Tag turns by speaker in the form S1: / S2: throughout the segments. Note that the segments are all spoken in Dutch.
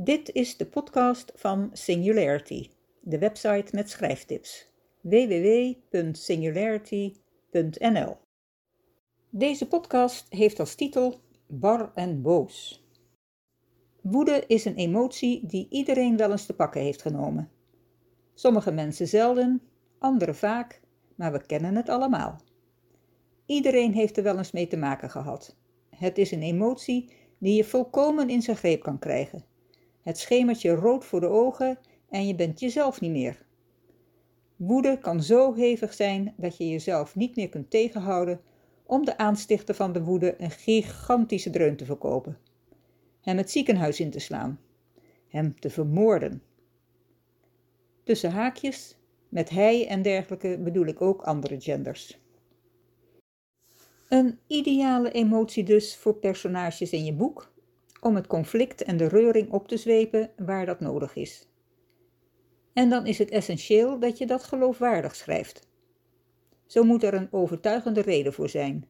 S1: Dit is de podcast van Singularity, de website met schrijftips. www.singularity.nl Deze podcast heeft als titel Bar en boos. Woede is een emotie die iedereen wel eens te pakken heeft genomen. Sommige mensen zelden, anderen vaak, maar we kennen het allemaal. Iedereen heeft er wel eens mee te maken gehad. Het is een emotie die je volkomen in zijn greep kan krijgen. Het schemert je rood voor de ogen en je bent jezelf niet meer. Woede kan zo hevig zijn dat je jezelf niet meer kunt tegenhouden om de aanstichter van de woede een gigantische dreun te verkopen. Hem het ziekenhuis in te slaan. Hem te vermoorden. Tussen haakjes, met hij en dergelijke bedoel ik ook andere genders. Een ideale emotie dus voor personages in je boek, om het conflict en de reuring op te zwepen waar dat nodig is. En dan is het essentieel dat je dat geloofwaardig schrijft. Zo moet er een overtuigende reden voor zijn.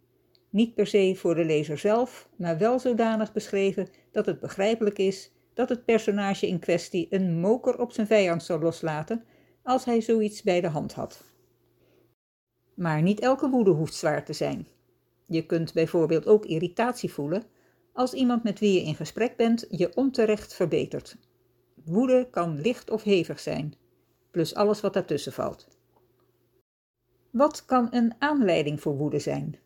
S1: Niet per se voor de lezer zelf, maar wel zodanig beschreven dat het begrijpelijk is dat het personage in kwestie een moker op zijn vijand zou loslaten als hij zoiets bij de hand had. Maar niet elke woede hoeft zwaar te zijn. Je kunt bijvoorbeeld ook irritatie voelen als iemand met wie je in gesprek bent je onterecht verbetert. Woede kan licht of hevig zijn, plus alles wat daartussen valt. Wat kan een aanleiding voor woede zijn?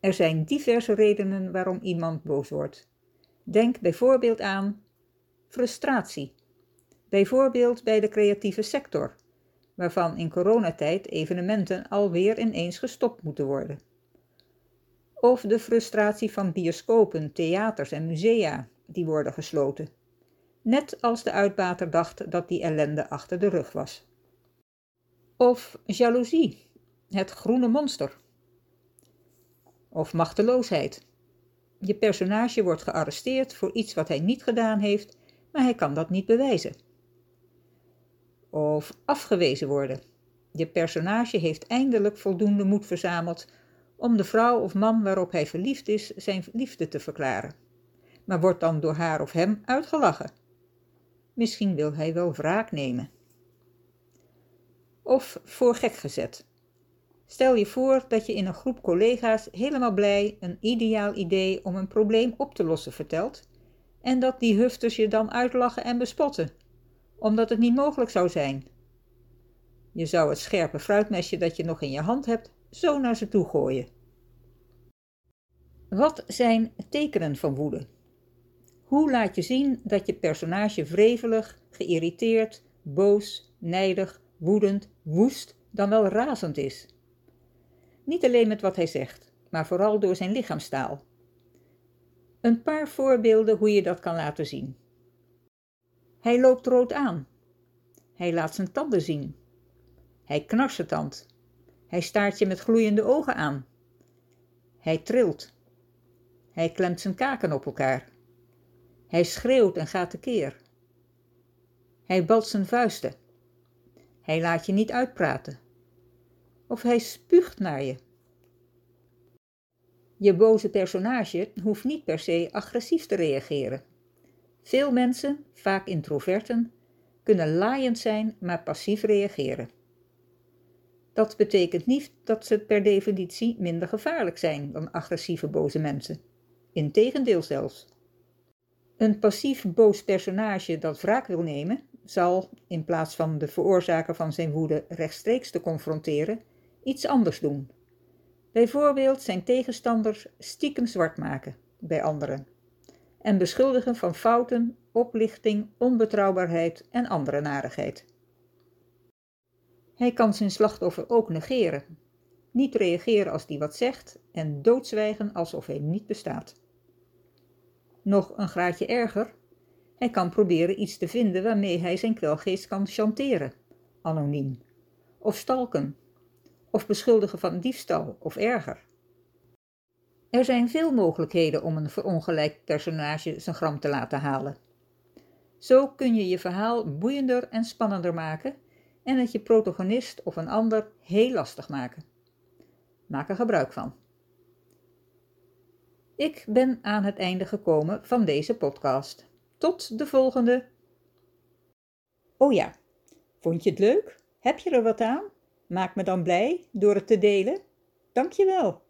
S1: Er zijn diverse redenen waarom iemand boos wordt. Denk bijvoorbeeld aan frustratie. Bijvoorbeeld bij de creatieve sector, waarvan in coronatijd evenementen alweer ineens gestopt moeten worden of de frustratie van bioscopen, theaters en musea die worden gesloten. Net als de uitbater dacht dat die ellende achter de rug was. Of jaloezie, het groene monster. Of machteloosheid. Je personage wordt gearresteerd voor iets wat hij niet gedaan heeft, maar hij kan dat niet bewijzen. Of afgewezen worden. Je personage heeft eindelijk voldoende moed verzameld om de vrouw of man waarop hij verliefd is zijn liefde te verklaren, maar wordt dan door haar of hem uitgelachen. Misschien wil hij wel wraak nemen. Of voor gek gezet. Stel je voor dat je in een groep collega's helemaal blij een ideaal idee om een probleem op te lossen vertelt en dat die hufters je dan uitlachen en bespotten, omdat het niet mogelijk zou zijn. Je zou het scherpe fruitmesje dat je nog in je hand hebt zo naar ze toe gooien. Wat zijn tekenen van woede? Hoe laat je zien dat je personage wrevelig, geïrriteerd, boos, nijdig, woedend, woest, dan wel razend is? Niet alleen met wat hij zegt, maar vooral door zijn lichaamstaal. Een paar voorbeelden hoe je dat kan laten zien. Hij loopt rood aan. Hij laat zijn tanden zien. Hij knarsetand. Hij staart je met gloeiende ogen aan. Hij trilt. Hij klemt zijn kaken op elkaar. Hij schreeuwt en gaat tekeer. Hij balt zijn vuisten. Hij laat je niet uitpraten. Of hij spuugt naar je. Je boze personage hoeft niet per se agressief te reageren. Veel mensen, vaak introverten, kunnen laaiend zijn, maar passief reageren. Dat betekent niet dat ze per definitie minder gevaarlijk zijn dan agressieve boze mensen. Integendeel zelfs. Een passief boos personage dat wraak wil nemen, zal, in plaats van de veroorzaker van zijn woede rechtstreeks te confronteren, iets anders doen. Bijvoorbeeld zijn tegenstanders stiekem zwart maken bij anderen en beschuldigen van fouten, oplichting, onbetrouwbaarheid en andere narigheid. Hij kan zijn slachtoffer ook negeren, niet reageren als die wat zegt en doodzwijgen alsof hij niet bestaat. Nog een graadje erger, hij kan proberen iets te vinden waarmee hij zijn kwelgeest kan chanteren, anoniem, of stalken, of beschuldigen van diefstal of erger. Er zijn veel mogelijkheden om een verongelijkt personage zijn gram te laten halen. Zo kun je je verhaal boeiender en spannender maken en het je protagonist of een ander heel lastig maken. Maak er gebruik van. Ik ben aan het einde gekomen van deze podcast. Tot de volgende! Oh ja, vond je het leuk? Heb je er wat aan? Maak me dan blij door het te delen. Dank je wel.